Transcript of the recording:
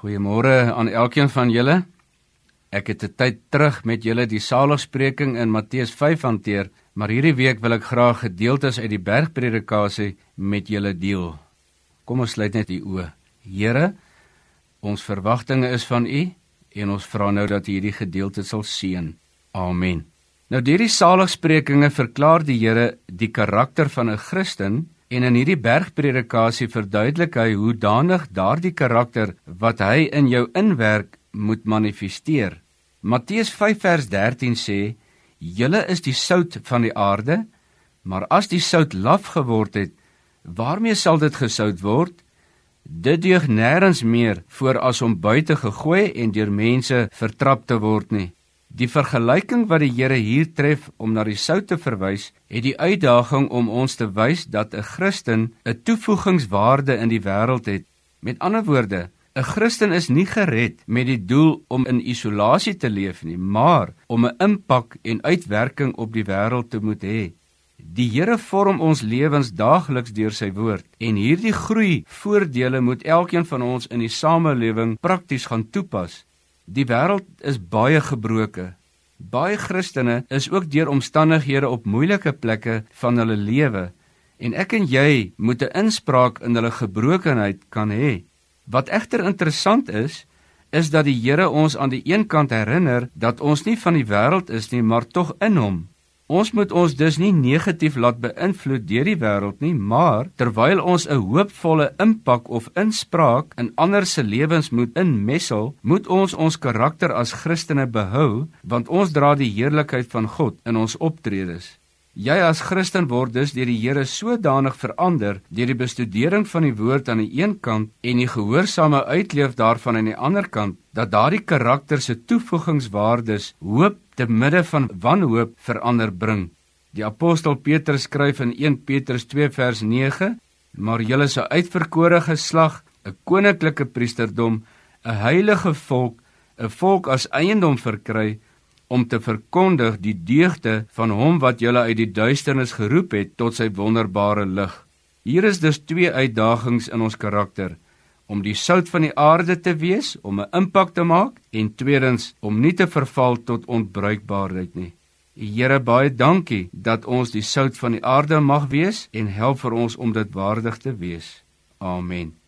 Goeiemôre aan elkeen van julle. Ek het 'n tyd terug met julle die saligspreking in Matteus 5 hanteer, maar hierdie week wil ek graag gedeeltes uit die bergpredikasie met julle deel. Kom ons sluit net die oë. Here, ons verwagtinge is van U en ons vra nou dat U hierdie gedeelte sal seën. Amen. Nou deur die saligsprekinge verklaar die Here die karakter van 'n Christen En in hierdie bergpredikasie verduidelik hy hoe danig daardie karakter wat hy in jou inwerk moet manifesteer. Matteus 5 vers 13 sê: "Julle is die sout van die aarde, maar as die sout laf geword het, waarmee sal dit gesout word? Dit deug nêrens meer voor as om buite gegooi en deur mense vertrap te word nie." Die vergelyking wat die Here hier tref om na die sout te verwys, het die uitdaging om ons te wys dat 'n Christen 'n toevoegingswaarde in die wêreld het. Met ander woorde, 'n Christen is nie gered met die doel om in isolasie te leef nie, maar om 'n impak en uitwerking op die wêreld te moet hê. Die Here vorm ons lewens daagliks deur sy woord en hierdie groei voordele moet elkeen van ons in die samelewing prakties gaan toepas. Die wêreld is baie gebroke. Baie Christene is ook deur omstandighede op moeilike plekke van hulle lewe en ek en jy moet 'n inspraak in hulle gebrokenheid kan hê. Wat egter interessant is, is dat die Here ons aan die een kant herinner dat ons nie van die wêreld is nie, maar tog in hom. Ons moet ons dus nie negatief laat beïnvloed deur die wêreld nie, maar terwyl ons 'n hoopvolle impak of inspraak in ander se lewens moet inmessel, moet ons ons karakter as Christene behou, want ons dra die heerlikheid van God in ons optredes. Jy as Christen word dus deur die Here sodanig verander deur die bestudering van die woord aan die een kant en die gehoorsame uitleef daarvan aan die ander kant dat daardie karakter se toevoegingswaardes hoop te midde van wanhoop verander bring. Die apostel Petrus skryf in 1 Petrus 2 vers 9: "Maar julle is 'n uitverkore geslag, 'n koninklike priesterdom, 'n heilige volk, 'n volk as eiendom verkry om te verkondig die deugde van hom wat julle uit die duisternis geroep het tot sy wonderbare lig." Hier is dus twee uitdagings in ons karakter om die sout van die aarde te wees, om 'n impak te maak en tweedens om nie te verval tot onbruikbaarheid nie. Here baie dankie dat ons die sout van die aarde mag wees en help vir ons om dit waardig te wees. Amen.